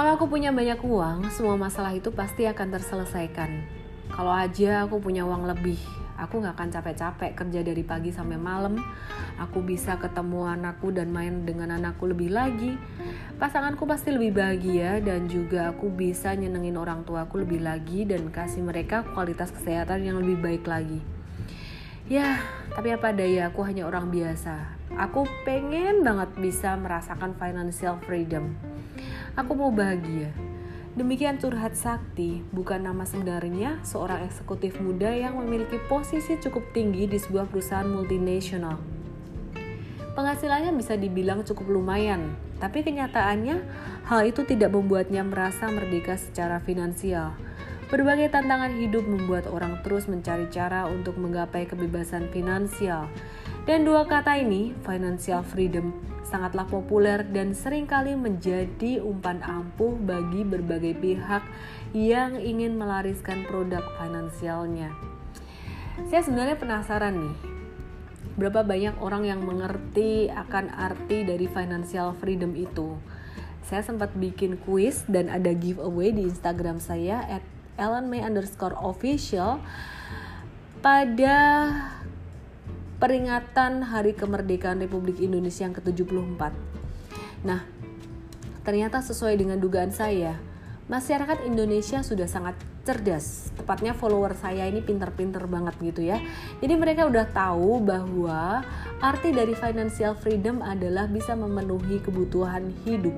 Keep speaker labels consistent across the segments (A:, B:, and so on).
A: Kalau aku punya banyak uang, semua masalah itu pasti akan terselesaikan. Kalau aja aku punya uang lebih, aku nggak akan capek-capek kerja dari pagi sampai malam. Aku bisa ketemu anakku dan main dengan anakku lebih lagi. Pasanganku pasti lebih bahagia dan juga aku bisa nyenengin orang tuaku lebih lagi dan kasih mereka kualitas kesehatan yang lebih baik lagi. Ya, tapi apa daya aku hanya orang biasa. Aku pengen banget bisa merasakan financial freedom Aku mau bahagia. Demikian curhat Sakti, bukan nama sebenarnya seorang eksekutif muda yang memiliki posisi cukup tinggi di sebuah perusahaan multinasional. Penghasilannya bisa dibilang cukup lumayan, tapi kenyataannya hal itu tidak membuatnya merasa merdeka secara finansial. Berbagai tantangan hidup membuat orang terus mencari cara untuk menggapai kebebasan finansial. Dan dua kata ini, financial freedom, sangatlah populer dan sering kali menjadi umpan ampuh bagi berbagai pihak yang ingin melariskan produk finansialnya. Saya sebenarnya penasaran nih, berapa banyak orang yang mengerti akan arti dari financial freedom itu. Saya sempat bikin kuis dan ada giveaway di Instagram saya at ellenmay underscore official pada peringatan Hari Kemerdekaan Republik Indonesia yang ke-74. Nah, ternyata sesuai dengan dugaan saya, masyarakat Indonesia sudah sangat cerdas. Tepatnya follower saya ini pinter-pinter banget gitu ya. Jadi mereka udah tahu bahwa arti dari financial freedom adalah bisa memenuhi kebutuhan hidup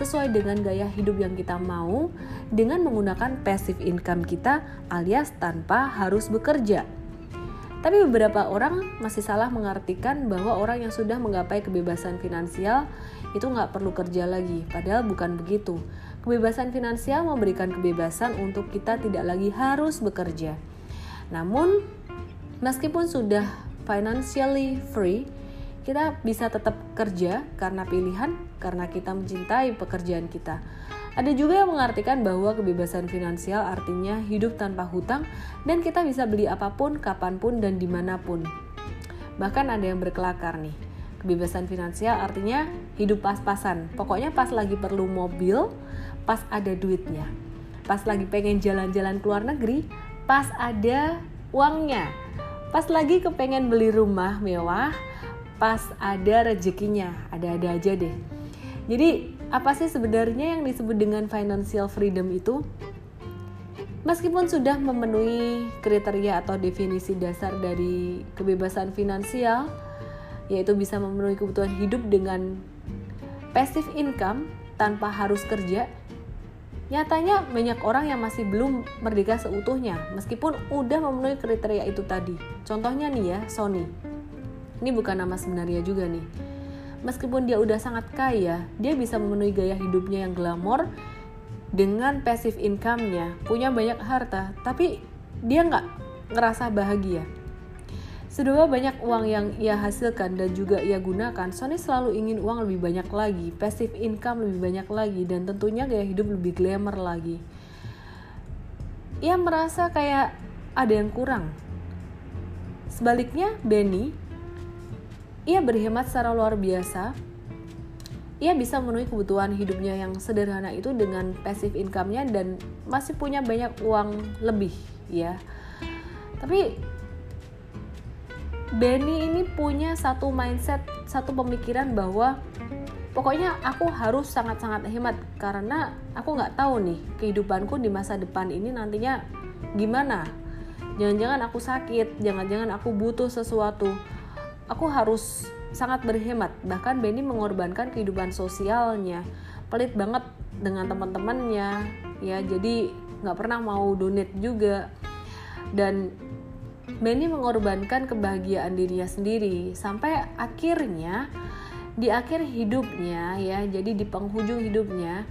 A: sesuai dengan gaya hidup yang kita mau dengan menggunakan passive income kita alias tanpa harus bekerja. Tapi beberapa orang masih salah mengartikan bahwa orang yang sudah menggapai kebebasan finansial itu nggak perlu kerja lagi. Padahal bukan begitu. Kebebasan finansial memberikan kebebasan untuk kita tidak lagi harus bekerja. Namun, meskipun sudah financially free, kita bisa tetap kerja karena pilihan, karena kita mencintai pekerjaan kita. Ada juga yang mengartikan bahwa kebebasan finansial artinya hidup tanpa hutang dan kita bisa beli apa pun, kapan pun, dan di mana pun. Bahkan ada yang berkelakar nih. Kebebasan finansial artinya hidup pas-pasan. Pokoknya pas lagi perlu mobil, pas ada duitnya. Pas lagi pengen jalan-jalan ke luar negeri, pas ada uangnya. Pas lagi kepengen beli rumah mewah, pas ada rezekinya. Ada-ada aja deh. Jadi apa sih sebenarnya yang disebut dengan financial freedom itu? Meskipun sudah memenuhi kriteria atau definisi dasar dari kebebasan finansial, yaitu bisa memenuhi kebutuhan hidup dengan passive income tanpa harus kerja, nyatanya banyak orang yang masih belum merdeka seutuhnya, meskipun udah memenuhi kriteria itu tadi. Contohnya nih ya, Sony. Ini bukan nama sebenarnya juga nih meskipun dia udah sangat kaya, dia bisa memenuhi gaya hidupnya yang glamor dengan passive income-nya, punya banyak harta, tapi dia nggak ngerasa bahagia. Sedoa banyak uang yang ia hasilkan dan juga ia gunakan, Sony selalu ingin uang lebih banyak lagi, passive income lebih banyak lagi, dan tentunya gaya hidup lebih glamour lagi. Ia merasa kayak ada yang kurang. Sebaliknya, Benny ia berhemat secara luar biasa. Ia bisa memenuhi kebutuhan hidupnya yang sederhana itu dengan passive income-nya dan masih punya banyak uang lebih, ya. Tapi Benny ini punya satu mindset, satu pemikiran bahwa pokoknya aku harus sangat-sangat hemat karena aku nggak tahu nih kehidupanku di masa depan ini nantinya gimana. Jangan-jangan aku sakit, jangan-jangan aku butuh sesuatu aku harus sangat berhemat. Bahkan Benny mengorbankan kehidupan sosialnya. Pelit banget dengan teman-temannya. Ya jadi nggak pernah mau donate juga. Dan Benny mengorbankan kebahagiaan dirinya sendiri. Sampai akhirnya di akhir hidupnya ya jadi di penghujung hidupnya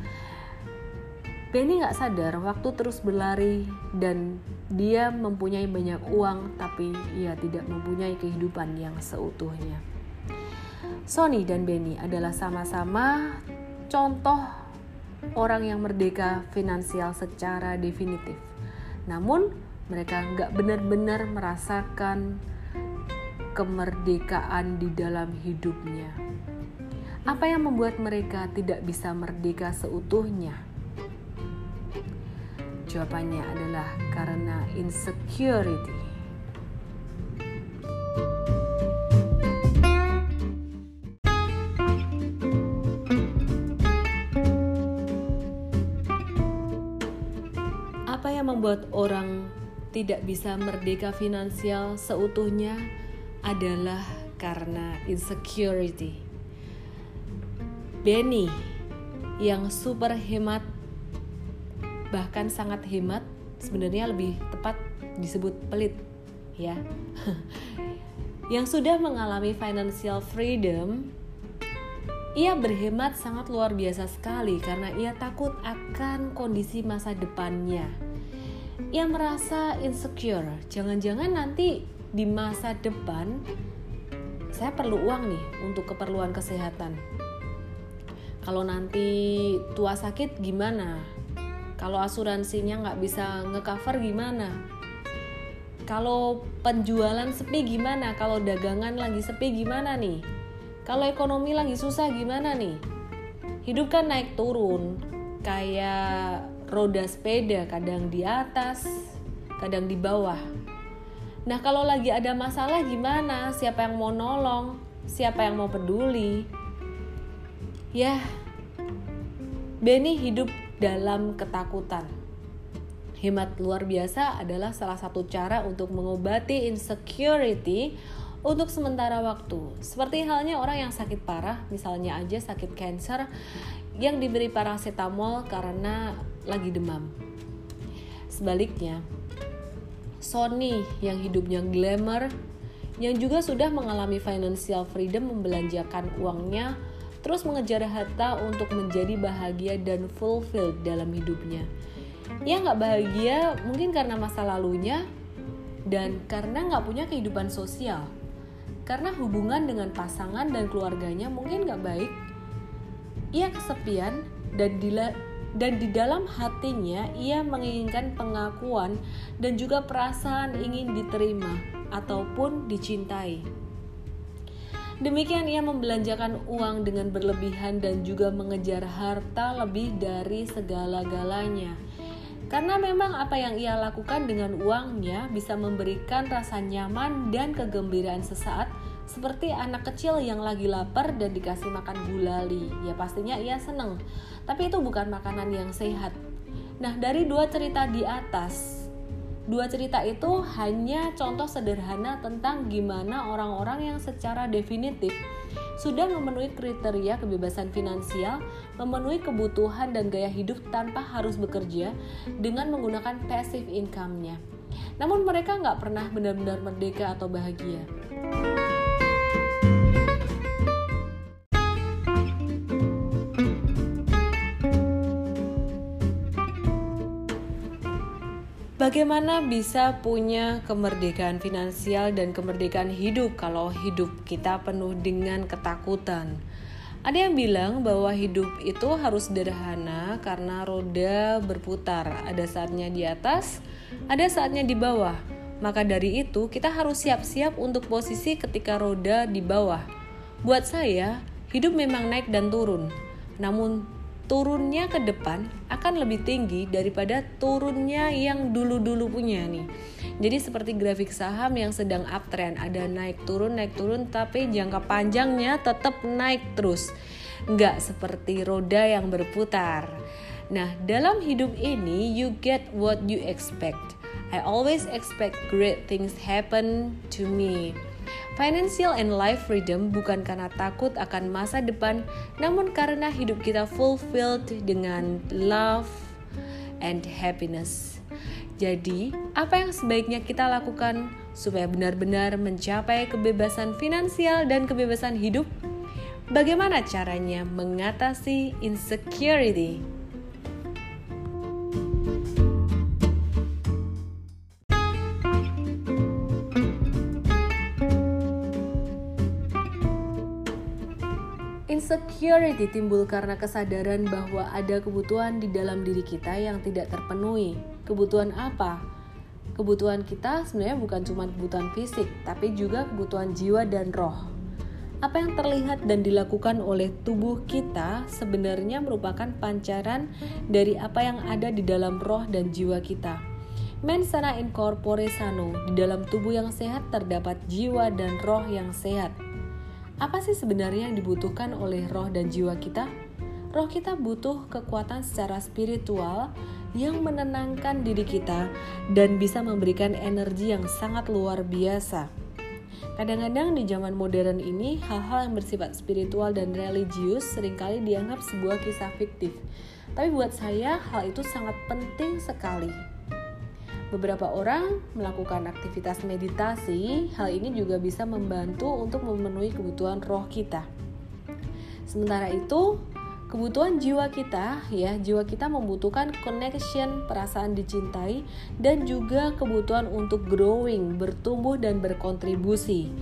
A: Benny nggak sadar waktu terus berlari dan dia mempunyai banyak uang tapi ia tidak mempunyai kehidupan yang seutuhnya. Sony dan Benny adalah sama-sama contoh orang yang merdeka finansial secara definitif. Namun mereka nggak benar-benar merasakan kemerdekaan di dalam hidupnya. Apa yang membuat mereka tidak bisa merdeka seutuhnya? Jawabannya adalah karena insecurity. Apa yang membuat orang tidak bisa merdeka finansial seutuhnya adalah karena insecurity. Benny yang super hemat bahkan sangat hemat sebenarnya lebih tepat disebut pelit ya. Yang sudah mengalami financial freedom ia berhemat sangat luar biasa sekali karena ia takut akan kondisi masa depannya. Ia merasa insecure. Jangan-jangan nanti di masa depan saya perlu uang nih untuk keperluan kesehatan. Kalau nanti tua sakit gimana kalau asuransinya nggak bisa ngecover gimana? Kalau penjualan sepi gimana? Kalau dagangan lagi sepi gimana nih? Kalau ekonomi lagi susah gimana nih? Hidup kan naik turun, kayak roda sepeda, kadang di atas, kadang di bawah. Nah, kalau lagi ada masalah gimana? Siapa yang mau nolong? Siapa yang mau peduli? Ya, Benny hidup dalam ketakutan. Hemat luar biasa adalah salah satu cara untuk mengobati insecurity untuk sementara waktu. Seperti halnya orang yang sakit parah, misalnya aja sakit cancer yang diberi paracetamol karena lagi demam. Sebaliknya, Sony yang hidupnya glamour yang juga sudah mengalami financial freedom membelanjakan uangnya terus mengejar harta untuk menjadi bahagia dan fulfilled dalam hidupnya. Ia nggak bahagia mungkin karena masa lalunya dan karena nggak punya kehidupan sosial. Karena hubungan dengan pasangan dan keluarganya mungkin nggak baik. Ia kesepian dan di, dan di dalam hatinya ia menginginkan pengakuan dan juga perasaan ingin diterima ataupun dicintai. Demikian ia membelanjakan uang dengan berlebihan dan juga mengejar harta lebih dari segala-galanya. Karena memang apa yang ia lakukan dengan uangnya bisa memberikan rasa nyaman dan kegembiraan sesaat seperti anak kecil yang lagi lapar dan dikasih makan gulali. Ya pastinya ia seneng. Tapi itu bukan makanan yang sehat. Nah, dari dua cerita di atas, Dua cerita itu hanya contoh sederhana tentang gimana orang-orang yang secara definitif sudah memenuhi kriteria kebebasan finansial, memenuhi kebutuhan dan gaya hidup tanpa harus bekerja dengan menggunakan passive income-nya. Namun mereka nggak pernah benar-benar merdeka atau bahagia. Bagaimana bisa punya kemerdekaan finansial dan kemerdekaan hidup kalau hidup kita penuh dengan ketakutan? Ada yang bilang bahwa hidup itu harus sederhana karena roda berputar. Ada saatnya di atas, ada saatnya di bawah. Maka dari itu, kita harus siap-siap untuk posisi ketika roda di bawah. Buat saya, hidup memang naik dan turun. Namun turunnya ke depan akan lebih tinggi daripada turunnya yang dulu-dulu punya nih. Jadi seperti grafik saham yang sedang uptrend, ada naik turun naik turun tapi jangka panjangnya tetap naik terus. Nggak seperti roda yang berputar. Nah, dalam hidup ini you get what you expect. I always expect great things happen to me. Financial and life freedom bukan karena takut akan masa depan, namun karena hidup kita fulfilled dengan love and happiness. Jadi, apa yang sebaiknya kita lakukan supaya benar-benar mencapai kebebasan finansial dan kebebasan hidup? Bagaimana caranya mengatasi insecurity? Insecurity timbul karena kesadaran bahwa ada kebutuhan di dalam diri kita yang tidak terpenuhi. Kebutuhan apa? Kebutuhan kita sebenarnya bukan cuma kebutuhan fisik, tapi juga kebutuhan jiwa dan roh. Apa yang terlihat dan dilakukan oleh tubuh kita sebenarnya merupakan pancaran dari apa yang ada di dalam roh dan jiwa kita. Mens sana in corpore sano, di dalam tubuh yang sehat terdapat jiwa dan roh yang sehat. Apa sih sebenarnya yang dibutuhkan oleh roh dan jiwa kita? Roh kita butuh kekuatan secara spiritual yang menenangkan diri kita dan bisa memberikan energi yang sangat luar biasa. Kadang-kadang di zaman modern ini, hal-hal yang bersifat spiritual dan religius sering kali dianggap sebuah kisah fiktif. Tapi buat saya, hal itu sangat penting sekali. Beberapa orang melakukan aktivitas meditasi, hal ini juga bisa membantu untuk memenuhi kebutuhan roh kita. Sementara itu, kebutuhan jiwa kita ya jiwa kita membutuhkan connection perasaan dicintai dan juga kebutuhan untuk growing bertumbuh dan berkontribusi.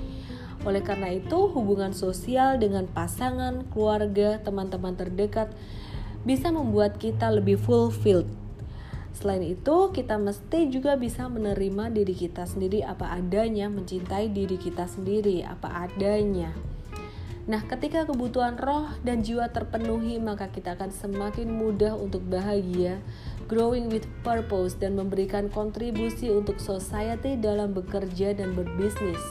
A: Oleh karena itu hubungan sosial dengan pasangan keluarga teman-teman terdekat bisa membuat kita lebih fulfilled Selain itu, kita mesti juga bisa menerima diri kita sendiri apa adanya, mencintai diri kita sendiri apa adanya. Nah, ketika kebutuhan roh dan jiwa terpenuhi, maka kita akan semakin mudah untuk bahagia, growing with purpose, dan memberikan kontribusi untuk society dalam bekerja dan berbisnis.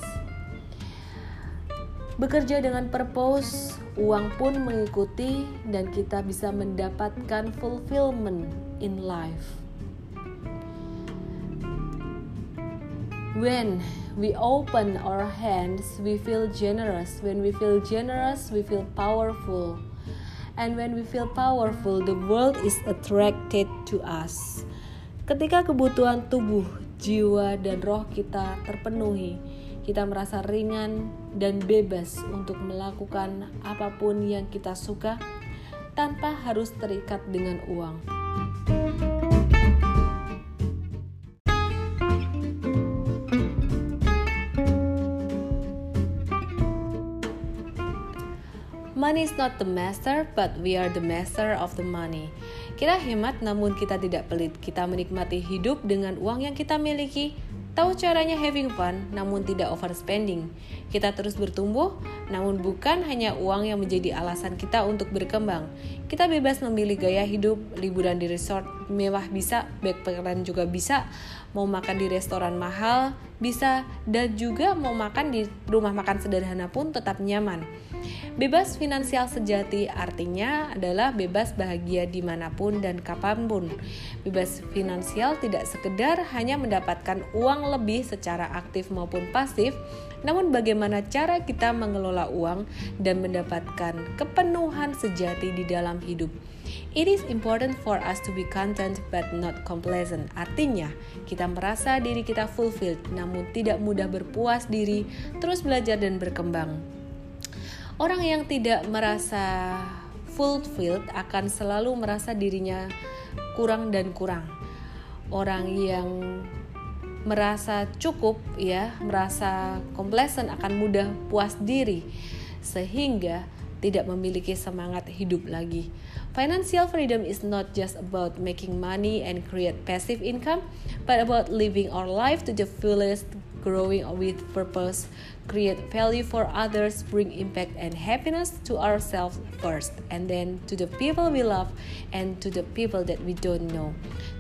A: Bekerja dengan purpose, uang pun mengikuti, dan kita bisa mendapatkan fulfillment in life. When we open our hands, we feel generous. When we feel generous, we feel powerful. And when we feel powerful, the world is attracted to us. Ketika kebutuhan tubuh, jiwa, dan roh kita terpenuhi, kita merasa ringan dan bebas untuk melakukan apa pun yang kita suka tanpa harus terikat dengan uang. Money is not the master, but we are the master of the money. Kita hemat namun kita tidak pelit. Kita menikmati hidup dengan uang yang kita miliki. Tahu caranya having fun, namun tidak overspending. Kita terus bertumbuh, namun bukan hanya uang yang menjadi alasan kita untuk berkembang. Kita bebas memilih gaya hidup, liburan di resort mewah bisa, backpackeran juga bisa, mau makan di restoran mahal bisa, dan juga mau makan di rumah makan sederhana pun tetap nyaman. Bebas finansial sejati artinya adalah bebas bahagia di mana pun dan kapan pun. Bebas finansial tidak sekedar hanya mendapatkan uang lebih secara aktif maupun pasif, namun bagaimana cara kita mengelola uang dan mendapatkan kepenuhan sejati di dalam hidup. It is important for us to be content but not complacent. Artinya, kita merasa diri kita fulfilled namun tidak mudah berpuas diri, terus belajar dan berkembang. Orang yang tidak merasa fulfilled akan selalu merasa dirinya kurang dan kurang. Orang yang merasa cukup ya, merasa complacent akan mudah puas diri sehingga tidak memiliki semangat hidup lagi. Financial freedom is not just about making money and create passive income, but about living our life to the fullest, growing with purpose, create value for others, bring impact and happiness to ourselves first, and then to the people we love and to the people that we don't know.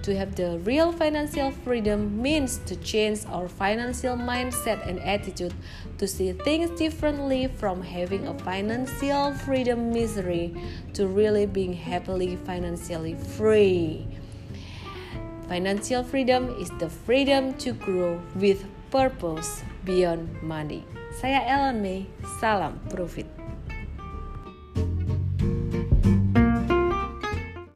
A: To have the real financial freedom means to change our financial mindset and attitude, to see things differently from having a financial freedom misery to really being happily financially free. Financial freedom is the freedom to grow with purpose beyond money. Saya Ellen May, salam profit.